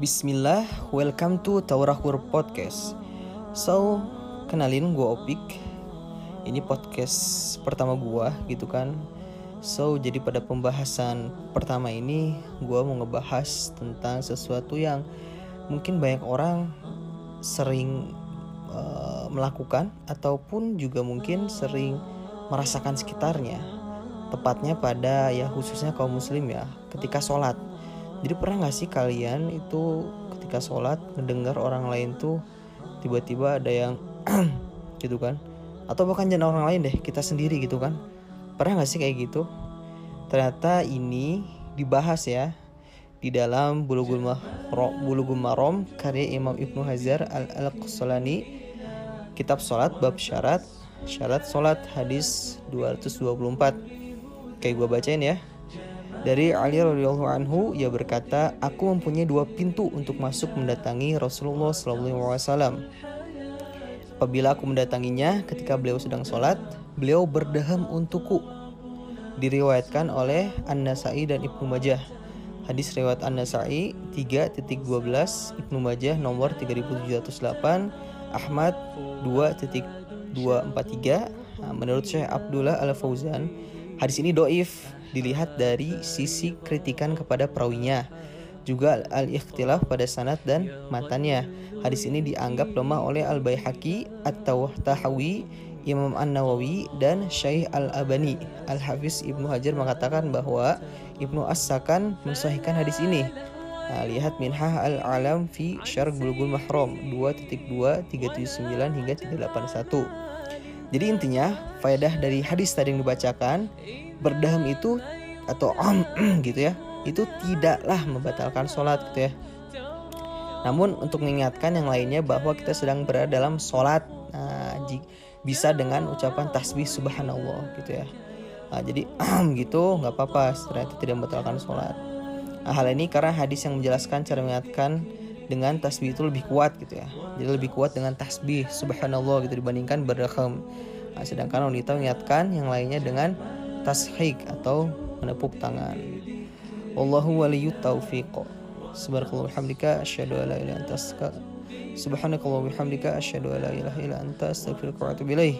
Bismillah, welcome to Taurahur Podcast. So, kenalin gue Opik. Ini podcast pertama gue gitu kan. So, jadi pada pembahasan pertama ini gue mau ngebahas tentang sesuatu yang mungkin banyak orang sering uh, melakukan ataupun juga mungkin sering merasakan sekitarnya. Tepatnya pada ya khususnya kaum muslim ya, ketika sholat jadi pernah gak sih kalian itu ketika sholat mendengar orang lain tuh tiba-tiba ada yang gitu kan? Atau bahkan jangan orang lain deh kita sendiri gitu kan? Pernah gak sih kayak gitu? Ternyata ini dibahas ya di dalam Bulughul Bulughul Maram karya Imam Ibnu Hajar Al-Qassalani kitab sholat bab syarat syarat sholat hadis 224 kayak gue bacain ya dari Ali radhiyallahu anhu ia berkata, "Aku mempunyai dua pintu untuk masuk mendatangi Rasulullah SAW. Apabila aku mendatanginya ketika beliau sedang sholat, beliau berdaham untukku." Diriwayatkan oleh An-Nasai dan Ibnu Majah. Hadis riwayat An-Nasai 3.12, Ibnu Majah nomor 3708, Ahmad 2.243. Nah, menurut Syekh Abdullah Al-Fauzan, hadis ini doif dilihat dari sisi kritikan kepada perawinya juga al-ikhtilaf pada sanad dan matanya. Hadis ini dianggap lemah oleh Al-Baihaqi, At-Tahawi, Imam An-Nawawi dan Syekh Al-Abani. Al-Hafiz Ibnu Hajar mengatakan bahwa Ibnu As-Sakan mensahihkan hadis ini. Nah, lihat Minhah Al-Alam fi Syarq Bulughul Mahram 2.2 379 hingga 381. Jadi intinya faedah dari hadis tadi yang dibacakan berdaham itu atau om gitu ya itu tidaklah membatalkan sholat gitu ya. Namun untuk mengingatkan yang lainnya bahwa kita sedang berada dalam sholat nah, bisa dengan ucapan tasbih subhanallah gitu ya. Nah, jadi gitu nggak apa-apa ternyata tidak membatalkan sholat. Nah, hal ini karena hadis yang menjelaskan cara mengingatkan dengan tasbih itu lebih kuat gitu ya. Jadi lebih kuat dengan tasbih subhanallah gitu dibandingkan berdaham nah, sedangkan wanita mengingatkan yang lainnya dengan tashik atau menepuk tangan. Wallahu waliyut taufiq. Subhanakallah bihamdika asyhadu an la ilaha illa asyhadu an la ilaha illa anta astaghfiruka wa atubu ilaih.